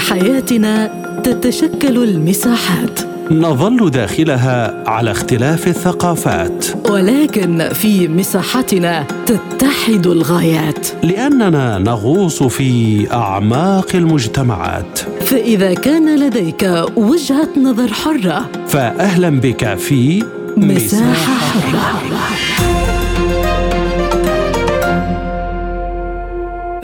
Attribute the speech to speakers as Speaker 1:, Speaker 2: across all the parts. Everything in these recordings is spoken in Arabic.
Speaker 1: حياتنا تتشكل المساحات.
Speaker 2: نظل داخلها على اختلاف الثقافات.
Speaker 1: ولكن في مساحتنا تتحد الغايات.
Speaker 2: لأننا نغوص في أعماق المجتمعات.
Speaker 1: فإذا كان لديك وجهة نظر حرة
Speaker 2: فاهلا بك في
Speaker 1: مساحة حرة.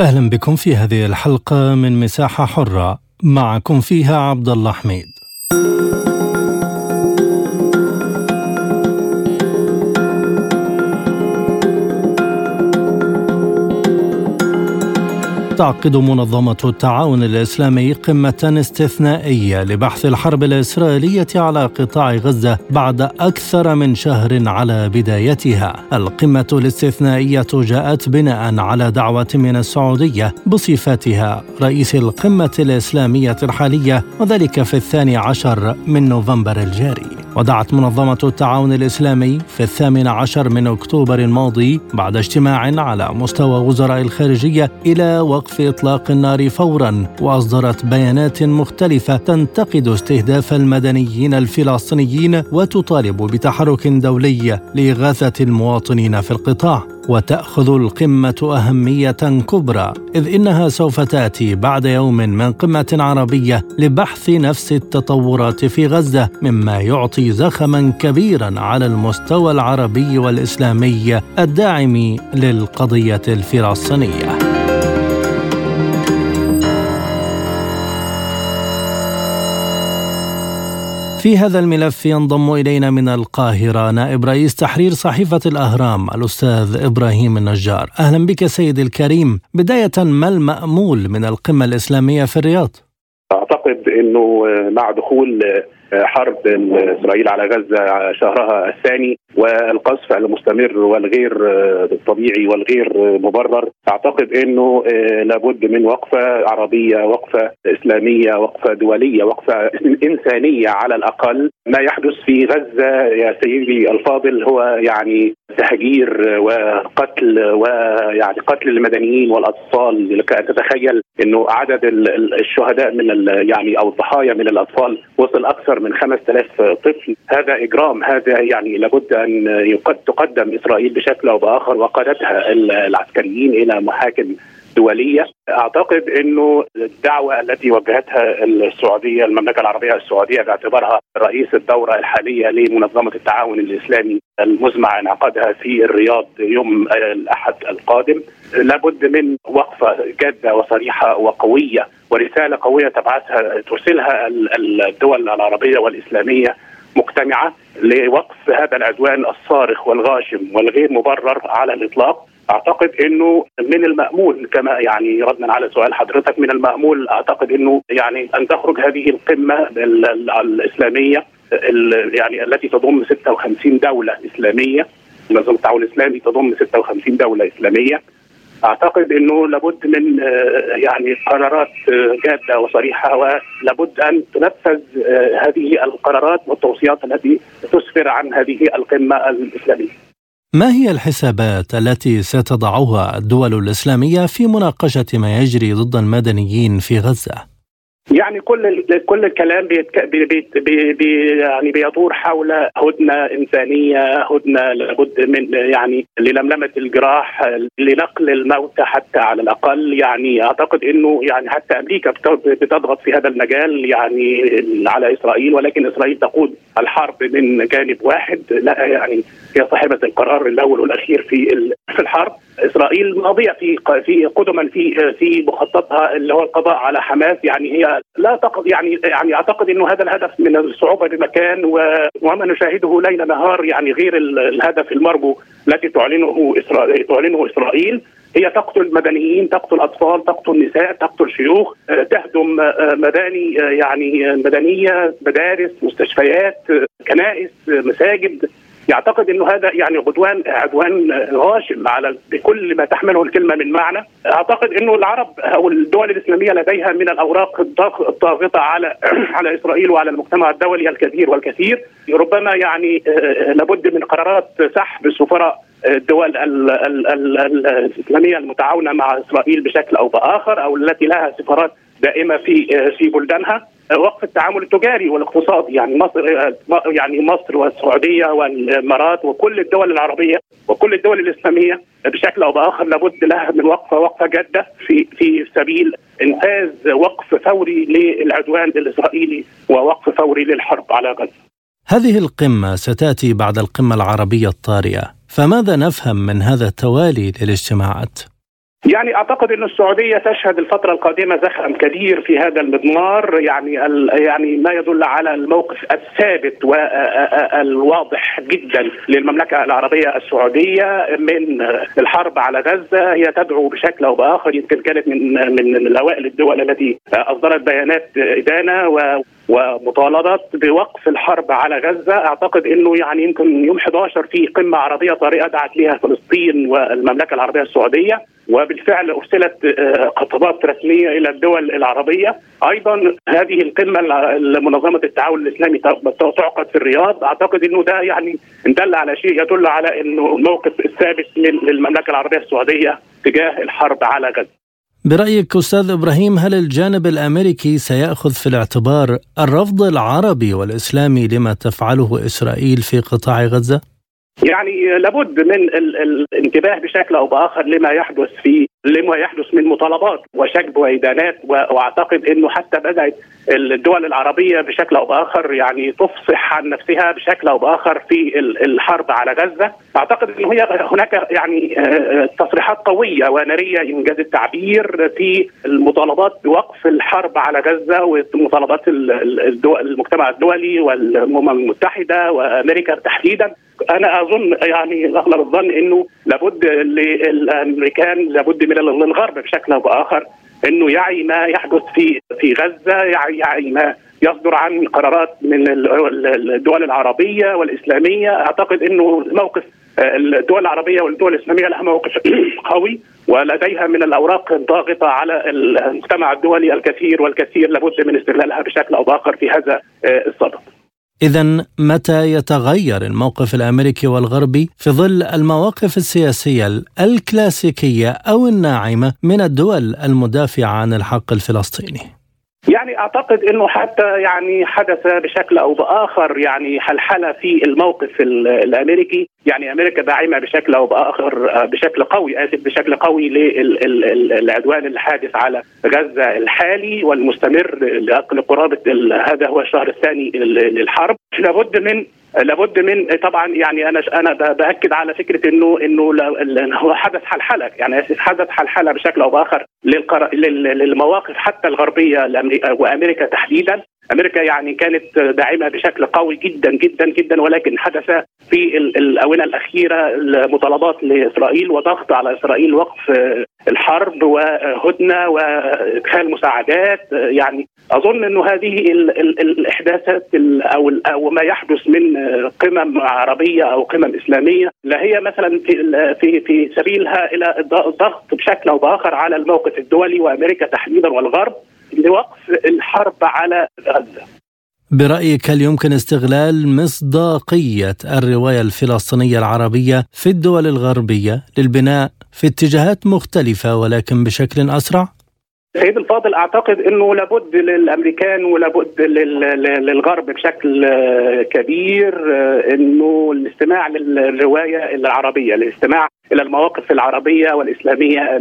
Speaker 3: أهلا بكم في هذه الحلقة من مساحة حرة. معكم فيها عبد الله حميد. تعقد منظمة التعاون الإسلامي قمة استثنائية لبحث الحرب الإسرائيلية على قطاع غزة بعد أكثر من شهر على بدايتها. القمة الاستثنائية جاءت بناء على دعوة من السعودية بصفتها رئيس القمة الإسلامية الحالية وذلك في الثاني عشر من نوفمبر الجاري. ودعت منظمة التعاون الإسلامي في الثامن عشر من أكتوبر الماضي بعد اجتماع على مستوى وزراء الخارجية إلى وقف إطلاق النار فورا وأصدرت بيانات مختلفة تنتقد استهداف المدنيين الفلسطينيين وتطالب بتحرك دولي لإغاثة المواطنين في القطاع. وتأخذ القمة أهمية كبرى إذ إنها سوف تأتي بعد يوم من قمة عربية لبحث نفس التطورات في غزة مما يعطي زخما كبيرا على المستوى العربي والإسلامي الداعم للقضية الفلسطينيه في هذا الملف ينضم إلينا من القاهرة نائب رئيس تحرير صحيفة الأهرام الأستاذ إبراهيم النجار. أهلا بك سيدي الكريم. بداية ما المأمول من القمة الإسلامية في الرياض؟
Speaker 4: أعتقد إنه مع دخول حرب إسرائيل على غزة شهرها الثاني والقصف المستمر والغير طبيعي والغير مبرر أعتقد إنه لابد من وقفة عربية وقفة إسلامية وقفة دولية وقفة إنسانية على الأقل. ما يحدث في غزة يا سيدي الفاضل هو يعني تهجير وقتل ويعني قتل المدنيين والأطفال لك ان تتخيل إنه عدد الشهداء من يعني أو الضحايا من الأطفال وصل أكثر من 5000 طفل. هذا إجرام هذا يعني لابد أن تقدم إسرائيل بشكل أو بآخر وقادتها العسكريين إلى محاكم دولية. أعتقد إنه الدعوة التي وجهتها السعودية المملكة العربية السعودية باعتبارها رئيس الدورة الحالية لمنظمة التعاون الإسلامي المزمع انعقادها في الرياض يوم الأحد القادم. لابد من وقفة جادة وصريحة وقوية ورسالة قوية تبعثها ترسلها الدول العربية والإسلامية مجتمعه لوقف هذا العدوان الصارخ والغاشم والغير مبرر على الإطلاق. أعتقد إنه من المأمول كما يعني ردا على سؤال حضرتك من المأمول أعتقد إنه يعني أن تخرج هذه القمة الإسلامية يعني التي تضم 56 دولة إسلامية منظمة التعاون الإسلامي تضم 56 دولة إسلامية أعتقد إنه لابد من يعني قرارات جادة وصريحة ولابد أن تنفذ هذه القرارات والتوصيات التي تسفر عن هذه القمة الإسلامية.
Speaker 3: ما هي الحسابات التي ستضعها الدول الإسلامية في مناقشة ما يجري ضد المدنيين في غزة؟
Speaker 4: يعني كل كل الكلام بيتك... بي بي بي يعني بيدور حول هدنة إنسانية، هدنة لابد من يعني للملمة الجراح، لنقل الموتى حتى على الأقل، يعني أعتقد إنه يعني حتى أمريكا بتضغط في هذا المجال يعني على إسرائيل ولكن إسرائيل تقود الحرب من جانب واحد، لا يعني هي صاحبة القرار الأول والأخير في في الحرب، إسرائيل ماضية في في قدما في في مخططها اللي هو القضاء على حماس. يعني هي لا تقض يعني يعني أعتقد إنه هذا الهدف من الصعوبة بمكان وما نشاهده ليل نهار يعني غير الهدف المرجو التي تعلنه اسرائيل تعلنه إسرائيل. هي تقتل مدنيين تقتل اطفال تقتل نساء تقتل شيوخ تهدم مباني يعني مدنية مدارس مستشفيات كنائس مساجد. يعتقد إنه هذا يعني عدوان عدوان غاشم على بكل ما تحمله الكلمة من معنى، أعتقد إنه العرب أو الدول الإسلامية لديها من الأوراق الضاغطة على على إسرائيل وعلى المجتمع الدولي الكبير والكثير، ربما يعني لابد من قرارات سحب سفراء الدول ال ال ال الإسلامية المتعاونة مع إسرائيل بشكل أو بآخر أو التي لها سفارات دائمة في في بلدانها وقف التعامل التجاري والاقتصادي يعني مصر يعني مصر والسعودية والإمارات وكل الدول العربية وكل الدول الإسلامية بشكل أو بآخر لابد لها من وقفة وقفة جادة في في سبيل إنفاذ وقف فوري للعدوان الإسرائيلي ووقف فوري للحرب على غزة.
Speaker 3: هذه القمة ستأتي بعد القمة العربية الطارئة، فماذا نفهم من هذا التوالي للاجتماعات؟
Speaker 4: يعني أعتقد إن السعودية تشهد الفترة القادمة زخم كبير في هذا المضمار يعني يعني ما يدل على الموقف الثابت والواضح جدا للمملكة العربية السعودية من الحرب على غزة هي تدعو بشكل أو بآخر يمكن كانت من من اوائل الدول التي أصدرت بيانات إدانة و ومطالبات بوقف الحرب على غزة أعتقد إنه يعني يمكن يوم 11 في قمة عربية طارئة دعت لها فلسطين والمملكة العربية السعودية وبالفعل أرسلت آه، خطابات رسمية إلى الدول العربية. أيضا هذه القمة لمنظمة التعاون الإسلامي تعقد في الرياض. أعتقد إنه ده يعني ان دل على شيء يدل على إنه الموقف الثابت للمملكة العربية السعودية تجاه الحرب على غزة.
Speaker 3: برأيك أستاذ إبراهيم هل الجانب الأمريكي سيأخذ في الاعتبار الرفض العربي والإسلامي لما تفعله إسرائيل في قطاع غزة؟
Speaker 4: يعني لابد من الانتباه بشكل أو بآخر لما يحدث في لما يحدث من مطالبات وشكب وإدانات وأعتقد إنه حتى بدأت الدول العربية بشكل أو بآخر يعني تفصح عن نفسها بشكل أو بآخر في الحرب على غزة، أعتقد إنه هي هناك يعني آه، تصريحات قوية ونارية إنجاز التعبير في المطالبات بوقف الحرب على غزة ومطالبات المجتمع الدولي والأمم المتحدة وأمريكا تحديدا. أنا أظن يعني اغلب الظن إنه لابد للأمريكان لابد من الغرب بشكل أو بآخر إنه يعي ما يحدث في في غزة يعي, يعي ما يصدر عن قرارات من الدول العربية والإسلامية أعتقد إنه موقف الدول العربية والدول الإسلامية لها موقف قوي ولديها من الأوراق الضاغطة على المجتمع الدولي الكثير والكثير لابد من استغلالها بشكل أو بآخر في هذا الصدد.
Speaker 3: إذا متى يتغير الموقف الأمريكي والغربي في ظل المواقف السياسية الكلاسيكية أو الناعمة من الدول المدافعة عن الحق الفلسطيني؟
Speaker 4: يعني أعتقد إنه حتى يعني حدث بشكل أو بآخر يعني حلحلة في الموقف الأمريكي. يعني أمريكا داعمة بشكل أو بآخر بشكل قوي آسف بشكل قوي للعدوان الحادث على غزة الحالي والمستمر لقرابه هذا هو الشهر الثاني للحرب. لابد من لابد من طبعا يعني أنا أنا بأكد على فكرة إنه إنه هو حدث حلحلة يعني حدث حلحلة بشكل أو بآخر للمواقف حتى الغربية وأمريكا تحديدا. أمريكا يعني كانت داعمة بشكل قوي جدا جدا جدا ولكن حدث في الآونة الأخيرة مطالبات لإسرائيل وضغط على إسرائيل وقف الحرب وهدنة وإدخال مساعدات. يعني أظن إنه هذه الإحداثات أو أو ما يحدث من قمم عربية أو قمم إسلامية لا هي مثلا في في في سبيلها إلى الضغط بشكل أو بآخر على الموقف الدولي وأمريكا تحديدا والغرب. لوقف الحرب على غزة.
Speaker 3: برأيك هل يمكن استغلال مصداقية الرواية الفلسطينية العربية في الدول الغربية للبناء في اتجاهات مختلفة ولكن بشكل أسرع؟
Speaker 4: سيد الفاضل أعتقد إنه لابد للأمريكان ولابد للغرب بشكل كبير إنه الاستماع للرواية العربية، الاستماع إلى المواقف العربية والإسلامية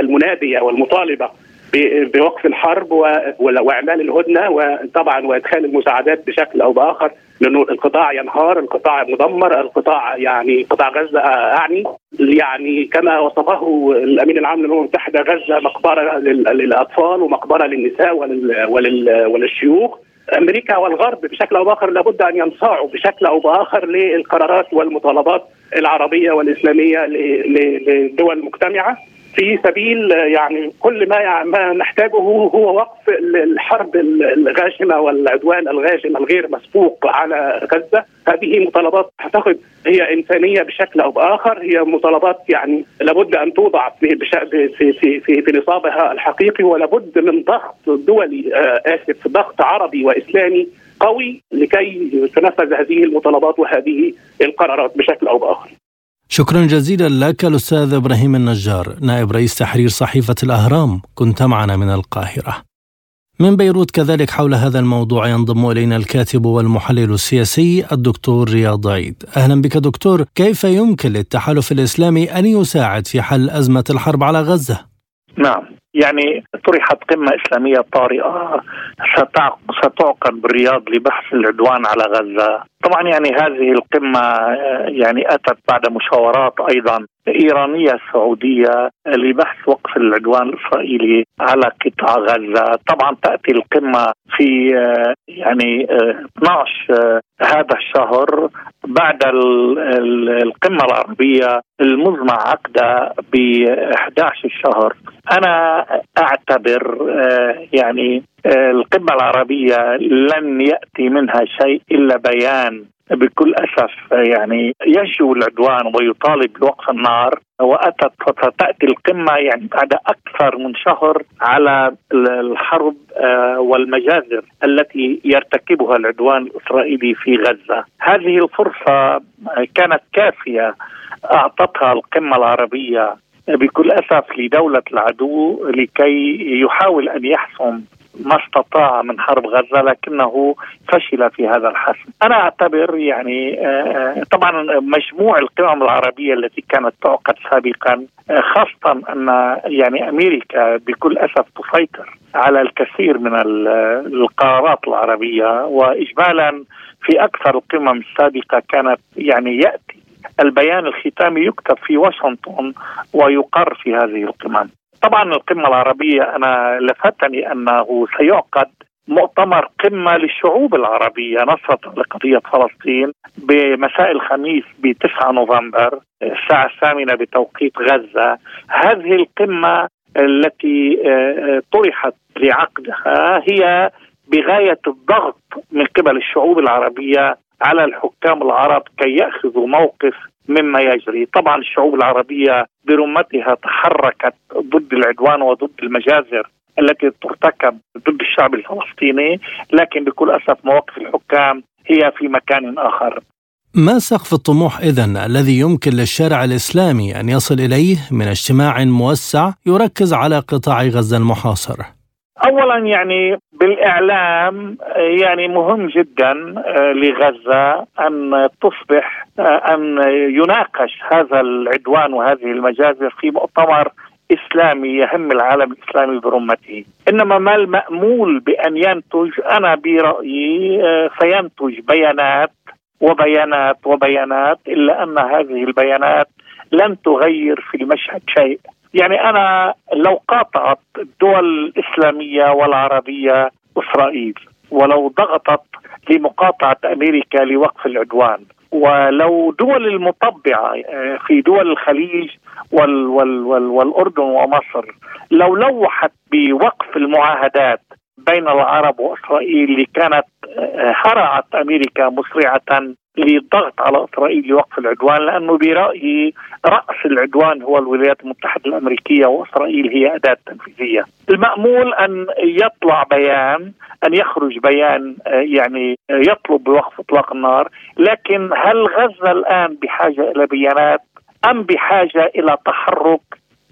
Speaker 4: المنادية والمطالبة بوقف الحرب وإعمال الهدنة وطبعا وإدخال المساعدات بشكل أو بآخر لأنه القطاع ينهار، القطاع مدمر، القطاع يعني قطاع غزة أعني. يعني كما وصفه الأمين العام للامم المتحده غزة مقبرة للأطفال ومقبرة للنساء وللشيوخ. أمريكا والغرب بشكل أو بآخر لابد أن ينصاعوا بشكل أو بآخر للقرارات والمطالبات العربية والإسلامية للدول المجتمعه في سبيل يعني كل ما ما نحتاجه هو وقف الحرب الغاشمة والعدوان الغاشم الغير مسبوق على غزة، هذه مطالبات أعتقد هي إنسانية بشكل أو بآخر، هي مطالبات يعني لابد أن توضع في في في في, في نصابها الحقيقي ولابد من ضغط دولي آه، آسف ضغط عربي وإسلامي قوي لكي تنفذ هذه المطالبات وهذه القرارات بشكل أو بآخر.
Speaker 3: شكرا جزيلا لك الأستاذ إبراهيم النجار نائب رئيس تحرير صحيفة الأهرام. كنت معنا من القاهرة. من بيروت كذلك حول هذا الموضوع ينضم إلينا الكاتب والمحلل السياسي الدكتور رياض عيد. أهلا بك دكتور، كيف يمكن للتحالف الإسلامي أن يساعد في حل أزمة الحرب على غزة؟
Speaker 5: نعم، يعني طرحت قمة إسلامية طارئة. ستعقد بالرياض لبحث العدوان على غزة، طبعا يعني هذه القمة آه، يعني أتت بعد مشاورات أيضا إيرانية سعودية لبحث وقف العدوان الإسرائيلي على قطاع غزة، طبعا تأتي القمة في آه، يعني 12 آه، هذا الشهر بعد القمة العربية المزمع عقدها ب 11 الشهر. أنا أعتبر يعني القمه العربية لن يأتي منها شيء إلا بيان بكل أسف يعني ينشو العدوان ويطالب بوقف النار وأتت ستاتي القمة يعني بعد أكثر من شهر على الحرب آه، والمجازر التي يرتكبها العدوان الإسرائيلي في غزة. هذه الفرصة كانت كافية أعطتها القمة العربية بكل أسف لدولة العدو لكي يحاول أن يحسم ما استطاع من حرب غزة لكنه فشل في هذا الحسم. أنا أعتبر يعني آه، طبعا مجموع القمم العربية التي كانت تعقد سابقا آه، خاصة أن يعني أمريكا بكل أسف تسيطر على الكثير من القرارات العربية واجمالا في أكثر القمم السابقة كانت يعني يأتي البيان الختامي يكتب في واشنطن ويقر في هذه القمم طبعا القمة العربية أنا لفتني أنه سيعقد مؤتمر قمة للشعوب العربية نصرة لقضية فلسطين بمساء الخميس ب 9 نوفمبر الساعة الثامنة بتوقيت غزة. هذه القمة التي آه، طرحت لعقدها هي بغاية الضغط من قبل الشعوب العربية على الحكام العرب كي يأخذوا موقف مما يجري، طبعا الشعوب العربية برمتها تحركت ضد العدوان وضد المجازر التي ترتكب ضد الشعب الفلسطيني، لكن بكل أسف مواقف الحكام هي في مكان آخر.
Speaker 3: ما سقف الطموح إذن الذي يمكن للشارع الإسلامي أن يصل إليه من اجتماع موسع يركز على قطاع غزة المحاصر؟
Speaker 5: اولا يعني بالإعلام يعني مهم جدا آه، لغزة أن تصبح آه، أن يناقش هذا العدوان وهذه المجازر في مؤتمر إسلامي يهم العالم الإسلامي برمته، إنما ما المأمول بأن ينتج؟ أنا برأيي آه، سينتج بيانات وبيانات وبيانات إلا أن هذه البيانات لن تغير في المشهد شيء. يعني أنا لو قاطعت الدول الإسلامية والعربية إسرائيل ولو ضغطت لمقاطعة أمريكا لوقف العدوان ولو دول المطبعة آه، في دول الخليج وال وال وال والأردن ومصر لو لوحت بوقف المعاهدات بين العرب وإسرائيل اللي كانت آه، هرعت أمريكا مسرعة للضغط على إسرائيل لوقف العدوان لأنه برأيي رأس العدوان هو الولايات المتحدة الأمريكية وإسرائيل هي أداة تنفيذية. المأمول أن يطلع بيان أن يخرج بيان آه، يعني يطلب بوقف إطلاق النار، لكن هل غزة الآن بحاجة إلى بيانات أم بحاجة إلى تحرك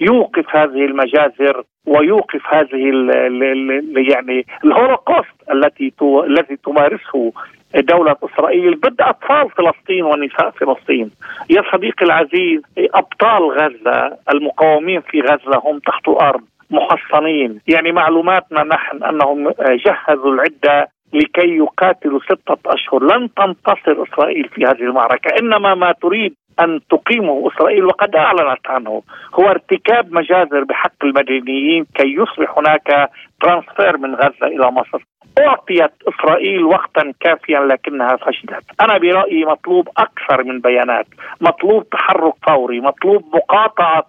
Speaker 5: يوقف هذه المجازر ويوقف هذه ال ال يعني الهولوكوست التي الذي تمارسه دولة إسرائيل ضد أطفال فلسطين ونساء فلسطين. يا صديقي العزيز أبطال غزة المقاومين في غزة هم تحت الأرض محصنين. يعني معلوماتنا نحن أنهم جهزوا العدة لكي يقاتلوا ستة أشهر. لن تنتصر إسرائيل في هذه المعركة. إنما ما تريد أن تقيمه إسرائيل وقد أعلنت عنه. هو ارتكاب مجازر بحق المدنيين كي يصبح هناك ترانسفير من غزة إلى مصر. أعطيت إسرائيل وقتا كافيا لكنها فشلت. أنا برأيي مطلوب أكثر من بيانات. مطلوب تحرك فوري. مطلوب مقاطعة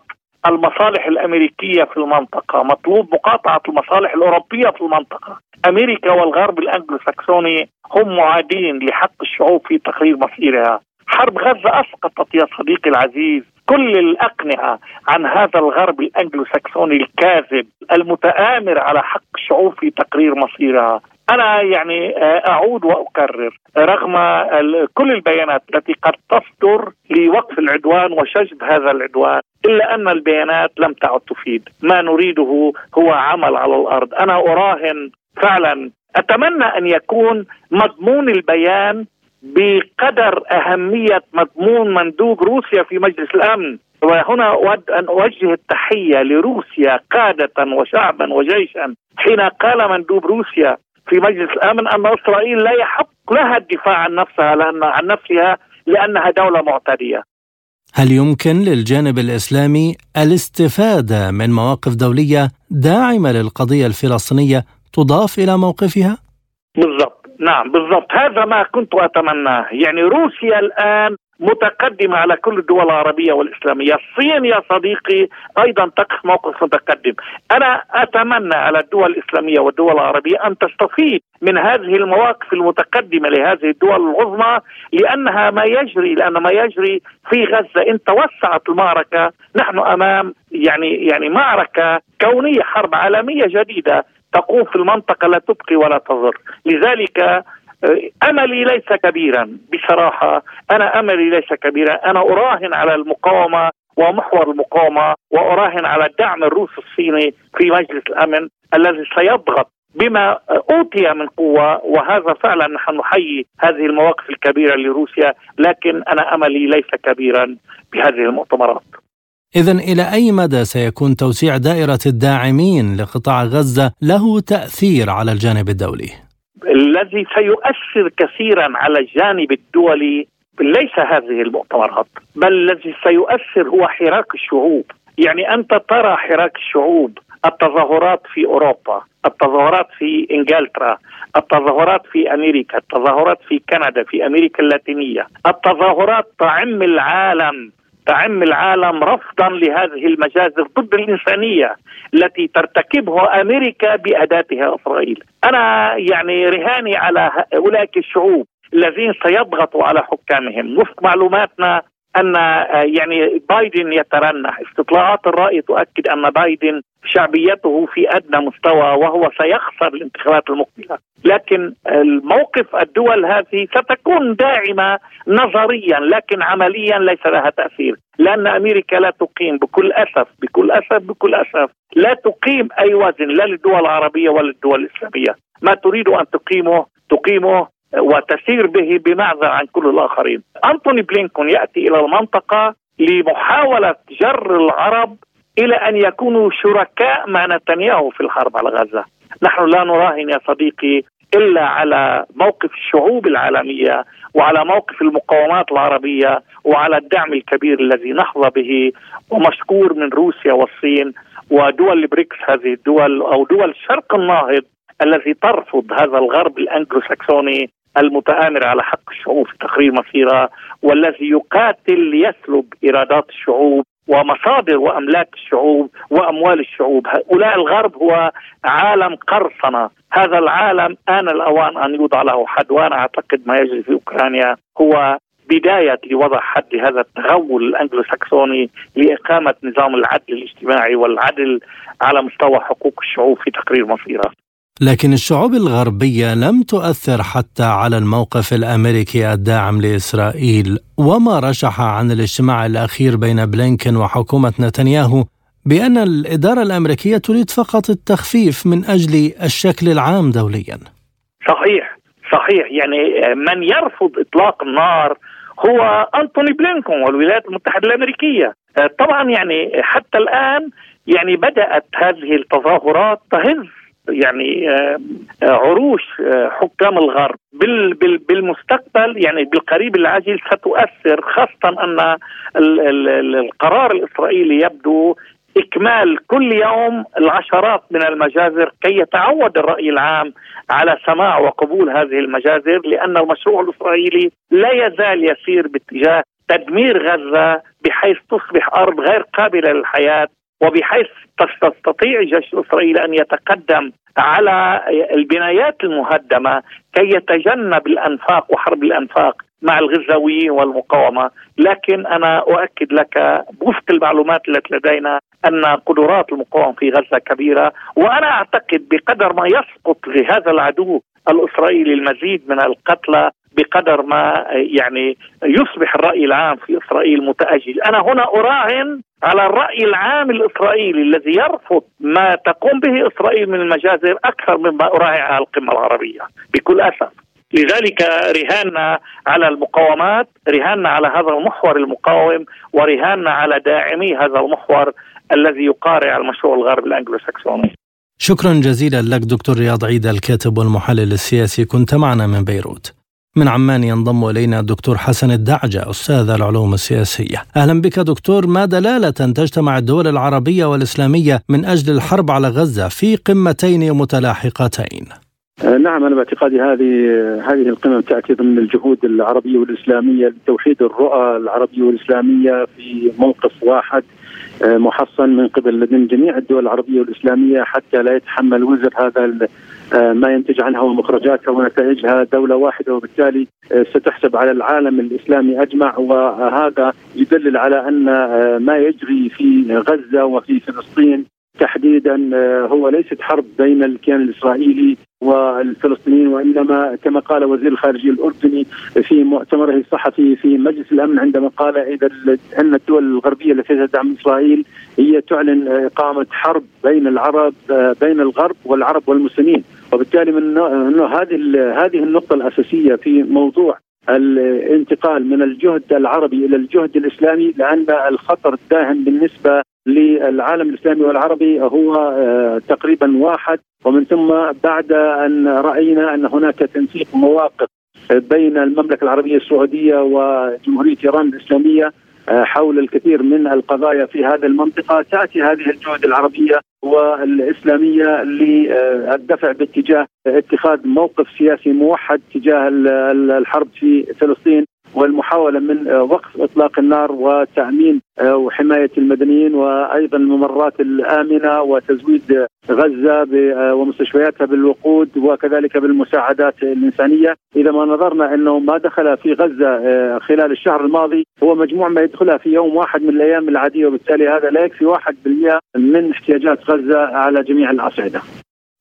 Speaker 5: المصالح الأمريكية في المنطقة، مطلوب مقاطعة المصالح الأوروبية في المنطقة. أمريكا والغرب الانجلو ساكسوني هم معادين لحق الشعوب في تقرير مصيرها. حرب غزة أسقطت يا صديقي العزيز كل الأقنعة عن هذا الغرب الانجلو ساكسوني الكاذب المتآمر على حق الشعوب في تقرير مصيرها، أنا يعني آه، أعود وأكرر. رغم كل البيانات التي قد تصدر لوقف العدوان وشجب هذا العدوان إلا أن البيانات لم تعد تفيد، ما نريده هو عمل على الأرض، أنا أراهن فعلا. أتمنى أن يكون مضمون البيان بقدر أهمية مضمون مندوب روسيا في مجلس الأمن. وهنا أود أن أوجه التحية لروسيا قادة وشعبا وجيشا. حين قال مندوب روسيا في مجلس الأمن أن إسرائيل لا يحق لها الدفاع عن نفسها لأن عن نفسها لأنها دولة معتدية.
Speaker 3: هل يمكن للجانب الإسلامي الاستفادة من مواقف دولية داعمة للقضية الفلسطينية تضاف إلى موقفها؟
Speaker 5: بالضبط، نعم بالضبط، هذا ما كنت أتمناه، يعني روسيا الآن متقدمة على كل الدول العربية والإسلامية. الصين يا صديقي أيضا تقف موقف متقدم. أنا أتمنى على الدول الإسلامية والدول العربية أن تستفيد من هذه المواقف المتقدمة لهذه الدول العظمى لأنها ما يجري لأن ما يجري في غزة. إن توسعت المعركة نحن أمام يعني يعني معركة كونية حرب عالمية جديدة. تقوم في المنطقة لا تبقي ولا تضر. لذلك أملي ليس كبيرا. بصراحة أنا أملي ليس كبيرا. أنا أراهن على المقاومة ومحور المقاومة وأراهن على الدعم الروسي الصيني في مجلس الأمن الذي سيضغط بما أوتي من قوة. وهذا فعلا نحن نحيي هذه المواقف الكبيرة لروسيا. لكن أنا أملي ليس كبيرا بهذه المؤتمرات.
Speaker 3: إذا إلى أي مدى سيكون توسيع دائرة الداعمين لقطاع غزة له تأثير على الجانب الدولي؟
Speaker 5: الذي سيؤثر كثيرا على الجانب الدولي ليس هذه المؤتمرات بل الذي سيؤثر هو حراك الشعوب يعني أنت ترى حراك الشعوب التظاهرات في أوروبا التظاهرات في إنجلترا التظاهرات في أمريكا التظاهرات في كندا في أمريكا اللاتينية التظاهرات تعم العالم تعم العالم رفضا لهذه المجازر ضد الإنسانية التي ترتكبها أمريكا بأداتها إسرائيل. أنا يعني رهاني على اولئك الشعوب الذين سيضغطوا على حكامهم وفق معلوماتنا أن يعني بايدن يترنح. استطلاعات الرأي تؤكد أن بايدن شعبيته في أدنى مستوى وهو سيخسر الانتخابات المقبلة. لكن الموقف الدول هذه ستكون داعمة نظريا لكن عمليا ليس لها تأثير. لأن أمريكا لا تقيم بكل أسف بكل أسف بكل أسف. لا تقيم أي وزن لا للدول العربية ولا للدول الإسلامية. ما تريد أن تقيمه تقيمه وتسير به بمعزل عن كل الآخرين. أنتوني بلينكون يأتي إلى المنطقة لمحاولة جر العرب إلى أن يكونوا شركاء مع نتنياهو في الحرب على غزة. نحن لا نراهن يا صديقي إلا على موقف الشعوب العالمية وعلى موقف المقاومات العربية وعلى الدعم الكبير الذي نحظى به ومشكور من روسيا والصين ودول البريكس هذه الدول أو دول الشرق الناهض الذي ترفض هذا الغرب الانجلو ساكسوني المتآمر على حق الشعوب في تقرير مصيرها والذي يقاتل ليسلب إيرادات الشعوب ومصادر وأملاك الشعوب وأموال الشعوب، هؤلاء الغرب هو عالم قرصنة، هذا العالم آن الأوان أن يوضع له حد وأنا أعتقد ما يجري في أوكرانيا هو بداية لوضع حد لهذا التغول الأنجلو ساكسوني لإقامة نظام العدل الاجتماعي والعدل على مستوى حقوق الشعوب في تقرير مصيرها.
Speaker 3: لكن الشعوب الغربية لم تؤثر حتى على الموقف الأمريكي الداعم لإسرائيل. وما رشح عن الاجتماع الأخير بين بلينكن وحكومة نتنياهو بأن الإدارة الأمريكية تريد فقط التخفيف من أجل الشكل العام دوليا.
Speaker 5: صحيح صحيح. يعني من يرفض إطلاق النار هو أنتوني بلينكون والولايات المتحدة الأمريكية. طبعا يعني حتى الآن يعني بدأت هذه التظاهرات تهز يعني آه، آه، عروش آه، حكام الغرب بالمستقبل يعني بالقريب العاجل ستؤثر خاصة أن القرار الإسرائيلي يبدو إكمال كل يوم العشرات من المجازر كي يتعود الرأي العام على سماع وقبول هذه المجازر لأن المشروع الإسرائيلي لا يزال يسير باتجاه تدمير غزة بحيث تصبح أرض غير قابلة للحياة. وبحيث تستطيع الجيش الاسرائيلي أن يتقدم على البنايات المهدمة كي يتجنب الأنفاق وحرب الأنفاق مع الغزاويين والمقاومة، لكن أنا أؤكد لك وفق المعلومات التي لدينا أن قدرات المقاومة في غزة كبيرة وأنا أعتقد بقدر ما يسقط لهذا العدو الإسرائيلي المزيد من القتلى بقدر ما يعني يصبح الرأي العام في إسرائيل متاجج، أنا هنا أراهن على الرأي العام الإسرائيلي الذي يرفض ما تقوم به إسرائيل من المجازر أكثر مما أراهن على القمة العربية بكل أسف. لذلك رهاننا على المقاومات رهاننا على هذا المحور المقاوم ورهاننا على داعمي هذا المحور الذي يقارع المشروع الغربي الانجلو ساكسوني
Speaker 3: شكرا جزيلا لك دكتور رياض عيد الكاتب والمحلل السياسي. كنت معنا من بيروت. من عمان ينضم إلينا الدكتور حسن الدعجة أستاذ العلوم السياسية. أهلا بك دكتور، ما دلالة تجتمع الدول العربية والإسلامية من أجل الحرب على غزة في قمتين متلاحقتين؟
Speaker 6: نعم أنا باعتقادي هذه هذه القمم تأتي ضمن الجهود العربية والإسلامية لتوحيد الرؤى العربية والإسلامية في موقف واحد آه، محصن من قبل لدن جميع الدول العربية والإسلامية حتى لا يتحمل وزر هذا ما ينتج عنها ومخرجاتها ونتائجها دولة واحدة وبالتالي آه، ستحسب على العالم الإسلامي أجمع. وهذا يدلل على أن ما يجري في غزة وفي فلسطين تحديدا هو ليست حرب بين الكيان الإسرائيلي والفلسطينيين وإنما كما قال وزير الخارجية الأردني في مؤتمره الصحفي في مجلس الأمن عندما قال إذا ان الدول الغربية التي تدعم إسرائيل هي تعلن إقامة حرب بين العرب بين الغرب والعرب والمسلمين. وبالتالي من هذه هذه النقطة الأساسية في موضوع الانتقال من الجهد العربي إلى الجهد الإسلامي لأن الخطر الداهم بالنسبة للعالم الإسلامي والعربي هو آه، تقريبا واحد. ومن ثم بعد أن رأينا أن هناك تنسيق مواقف بين المملكة العربية السعودية وجمهورية إيران الإسلامية حول الكثير من القضايا في هذه المنطقة. تأتي هذه الجهود العربية والإسلامية للدفع باتجاه اتخاذ موقف سياسي موحد تجاه الحرب في فلسطين. والمحاولة من آه، وقف إطلاق النار وتأمين آه، وحماية المدنيين وأيضا الممرات الآمنة وتزويد غزة آه، ومستشفياتها بالوقود وكذلك بالمساعدات الإنسانية، إذا ما نظرنا أنه ما دخل في غزة خلال الشهر الماضي هو مجموع ما يدخلها في يوم واحد من الأيام العادية وبالتالي هذا لا يكفي 1% من احتياجات غزة على جميع الأصعدة.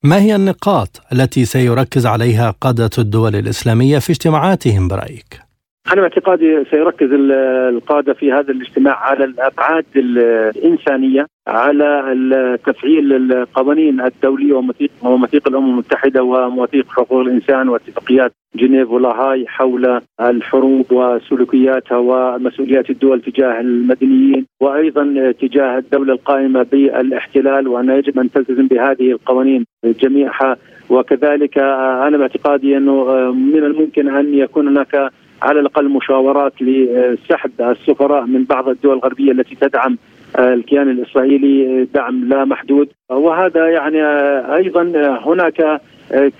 Speaker 3: ما هي النقاط التي سيركز عليها قادة الدول الإسلامية في اجتماعاتهم برأيك؟
Speaker 6: أنا باعتقادي سيركز القادة في هذا الاجتماع على الأبعاد الإنسانية على تفعيل القوانين الدولية ومواثيق ومواثيق الأمم المتحدة ومواثيق حقوق الإنسان واتفاقيات جنيف ولاهاي حول الحروب وسلوكياتها ومسؤوليات الدول تجاه المدنيين وأيضا تجاه الدولة القائمة بالاحتلال وأن يجب أن تلتزم بهذه القوانين جميعها. وكذلك أنا باعتقادي أنه من الممكن أن يكون هناك على الأقل مشاورات لسحب السفراء من بعض الدول الغربية التي تدعم الكيان الإسرائيلي دعم لا محدود. وهذا يعني أيضا هناك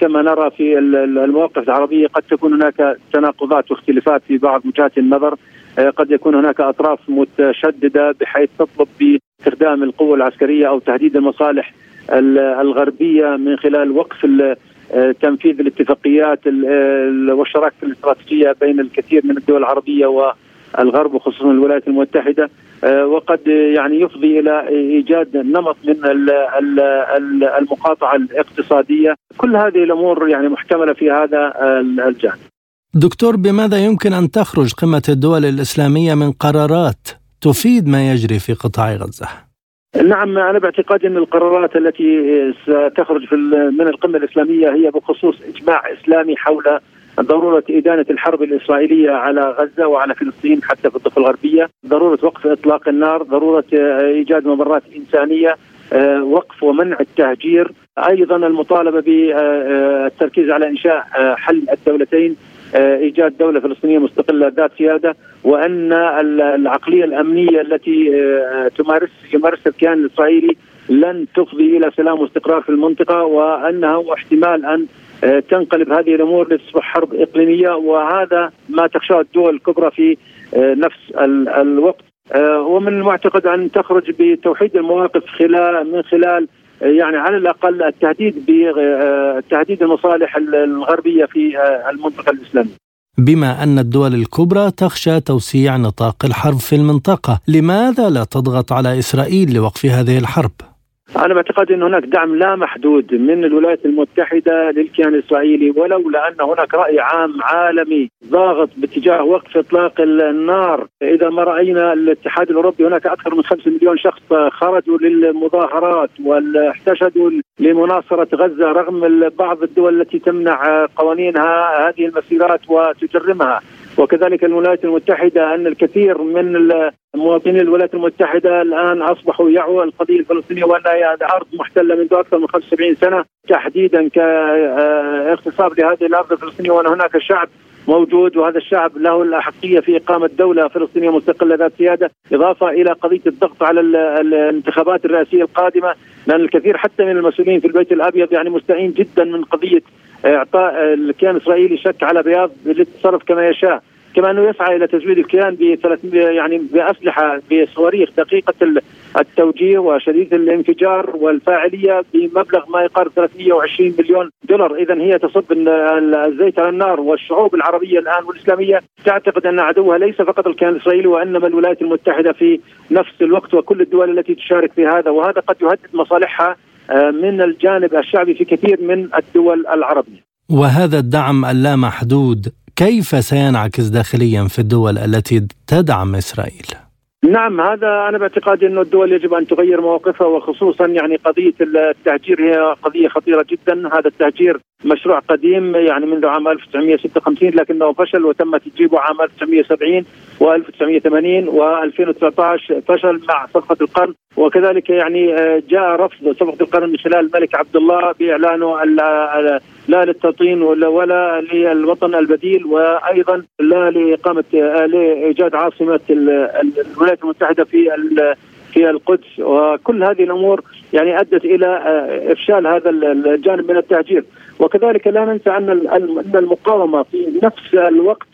Speaker 6: كما نرى في المواقف العربية قد تكون هناك تناقضات واختلافات في بعض وجهات النظر. قد يكون هناك أطراف متشددة بحيث تطلب باستخدام القوة العسكرية أو تهديد المصالح الغربية من خلال وقف تنفيذ الاتفاقيات والشراكة الاستراتيجيه بين الكثير من الدول العربية والغرب وخصوصا الولايات المتحدة آه، وقد يعني يفضي إلى إيجاد نمط من المقاطعة الاقتصادية، كل هذه الأمور يعني محتملة في هذا الجانب.
Speaker 3: دكتور بماذا يمكن أن تخرج قمة الدول الإسلامية من قرارات تفيد ما يجري في قطاع غزة؟
Speaker 6: نعم أنا باعتقادي أن القرارات التي ستخرج في من القمة الإسلامية هي بخصوص إجماع إسلامي حول ضرورة إدانة الحرب الإسرائيلية على غزة وعلى فلسطين حتى في الضفة الغربية، ضرورة وقف إطلاق النار، ضرورة إيجاد ممرات إنسانية، وقف ومنع التهجير، أيضا المطالبة بالتركيز على إنشاء حل الدولتين آه، إيجاد دولة فلسطينية مستقلة ذات سيادة وأن العقلية الأمنية التي آه، تمارس يمارسها الكيان الإسرائيلي لن تفضي إلى سلام واستقرار في المنطقة وأنه احتمال أن آه، تنقلب هذه الأمور لتصبح حرب إقليمية وهذا ما تخشاه الدول الكبرى في نفس الوقت. ومن المعتقد أن تخرج بتوحيد المواقف خلال من خلال يعني على الأقل التهديد بتهديد المصالح الغربية في المنطقة الإسلامية.
Speaker 3: بما أن الدول الكبرى تخشى توسيع نطاق الحرب في المنطقة لماذا لا تضغط على إسرائيل لوقف هذه الحرب؟
Speaker 6: أنا باعتقادي إن هناك دعم لا محدود من الولايات المتحدة للكيان الإسرائيلي ولولا ان هناك رأي عام عالمي ضاغط باتجاه وقف إطلاق النار. إذا ما رأينا الاتحاد الأوروبي هناك أكثر من 5 مليون شخص خرجوا للمظاهرات واحتشدوا لمناصرة غزة رغم بعض الدول التي تمنع قوانينها هذه المسيرات وتجرمها. وكذلك الولايات المتحدة أن الكثير من مواطني الولايات المتحدة الآن أصبحوا يعوا القضية الفلسطينية وانها أرض محتلة منذ أكثر من 75 سنة. تحديدا كاغتصاب لهذه الأرض الفلسطينية وأن هناك شعب موجود وهذا الشعب له الأحقية في إقامة دولة فلسطينية مستقلة ذات سيادة، إضافة إلى قضية الضغط على الانتخابات الرئاسية القادمة لأن الكثير حتى من المسؤولين في البيت الأبيض يعني مستائين جدا من قضية إعطاء الكيان الاسرائيلي شك على بياض للتصرف كما يشاء. كما أنه يسعى إلى تزويد الكيان ب يعني بأسلحة بصواريخ دقيقة التوجيه وشديده الانفجار والفاعلية بمبلغ ما يقارب 320 مليون دولار، اذا هي تصب الزيت على النار والشعوب العربية الآن والإسلامية تعتقد أن عدوها ليس فقط الكيان الإسرائيلي وإنما الولايات المتحدة في نفس الوقت وكل الدول التي تشارك في هذا وهذا قد يهدد مصالحها آه، من الجانب الشعبي في كثير من الدول العربية.
Speaker 3: وهذا الدعم اللامحدود كيف سينعكس داخليا في الدول التي تدعم إسرائيل؟
Speaker 6: نعم هذا أنا باعتقادي أنه الدول يجب أن تغير مواقفها وخصوصا يعني قضية التهجير هي قضية خطيرة جدا، هذا التهجير مشروع قديم يعني منذ عام 1956 لكنه فشل وتم تجريبه عام 1970 و1980 و2019 فشل مع صفقة القرن. وكذلك يعني آه، جاء رفض صفقة القرن من خلال الملك عبد الله بإعلانه لا للتوطين ولا, للوطن البديل وأيضا لا لإقامة آه، لإيجاد عاصمة الولايات المتحدة في في القدس وكل هذه الأمور يعني أدت إلى آه، إفشال هذا الجانب من التهجير. وكذلك لا ننسى أن أن المقاومة في نفس الوقت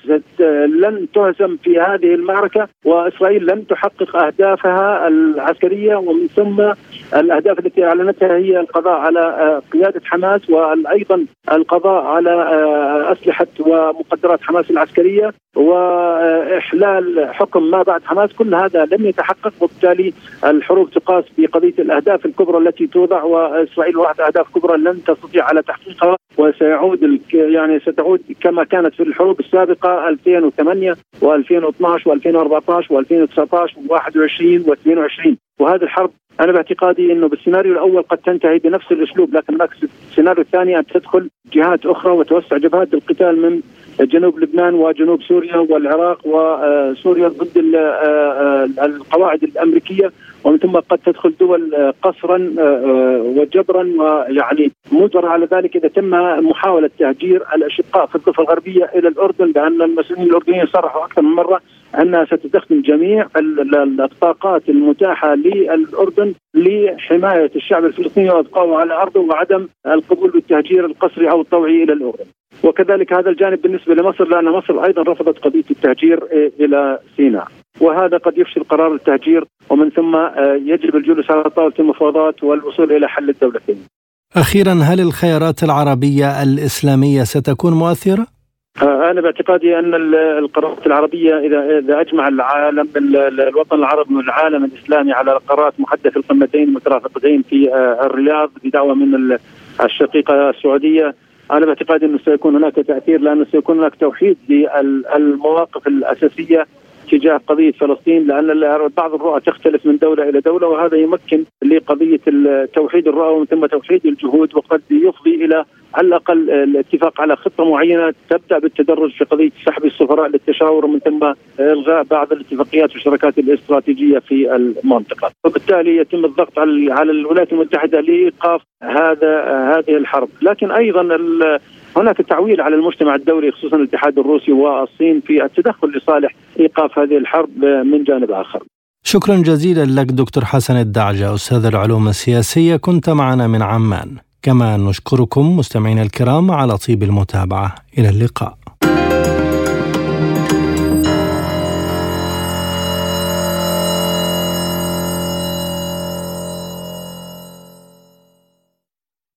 Speaker 6: لن تهزم في هذه المعركة وإسرائيل لن تحقق أهدافها العسكرية ومن ثم الأهداف التي أعلنتها هي القضاء على آه، قيادة حماس وأيضا القضاء على آه، أسلحة ومقدرات حماس العسكرية وإحلال حكم ما بعد حماس. كل هذا لم يتحقق وبالتالي الحروب تقاس بقضية الأهداف الكبرى. التي توضع وإسرائيل وضعت أهداف كبرى لن تستطيع على تحقيقها وسيعود يعني ستعود كما كانت في الحروب السابقة 2008 و2012 و2014 و2019 و21 و22 وهذه الحرب أنا باعتقادي إنه بالسيناريو الأول قد تنتهي بنفس الأسلوب لكن السيناريو الثاني أن تدخل جهات أخرى وتوسع جبهات القتال من جنوب لبنان وجنوب سوريا والعراق وسوريا ضد القواعد الأمريكية ومن ثم قد تدخل دول قصرا وجبرا ويعني مجبر على ذلك إذا تم محاولة تهجير الأشقاء في الضفه الغربية إلى الأردن لأن المسؤولين الأردنيين صرحوا أكثر من مرة. أنها ستستخدم جميع الطاقات المتاحة للأردن لحماية الشعب الفلسطيني وابقائه على أرضه وعدم القبول بالتهجير القسري أو الطوعي إلى الأردن. وكذلك هذا الجانب بالنسبة لمصر لأن مصر أيضا رفضت قضية التهجير إلى سيناء. وهذا قد يفشل قرار التهجير ومن ثم يجب الجلوس على طاولة المفاوضات والوصول إلى حل الدولتين.
Speaker 3: أخيرا هل الخيارات العربية الإسلامية ستكون مؤثرة؟
Speaker 6: آه، أنا باعتقادي أن القرارات العربية اذا إذا أجمع العالم الوطن العربي والعالم الإسلامي على قرارات محدث القمتين المترافقتين في آه، الرياض بدعوة من الشقيقة السعودية أنا باعتقادي أنه سيكون هناك تأثير لأنه سيكون هناك توحيد للمواقف الأساسية تجاه قضية فلسطين لأن بعض الرؤى تختلف من دولة إلى دولة وهذا يمكن لقضية توحيد الرؤى ومن ثم توحيد الجهود وقد يفضي إلى على الأقل الاتفاق على خطة معينة تبدأ بالتدرج في قضية سحب السفراء للتشاور ومن ثم إلغاء بعض الاتفاقيات والشراكات الاستراتيجية في المنطقة، وبالتالي يتم الضغط على الولايات المتحدة لإيقاف هذا هذه الحرب، لكن أيضا هناك تعويل على المجتمع الدولي خصوصا الاتحاد الروسي والصين في التدخل لصالح إيقاف هذه الحرب من جانب آخر.
Speaker 3: شكرا جزيلا لك دكتور حسن الدعجة أستاذ العلوم السياسية كنت معنا من عمان. كما نشكركم مستمعينا الكرام على طيب المتابعة إلى اللقاء.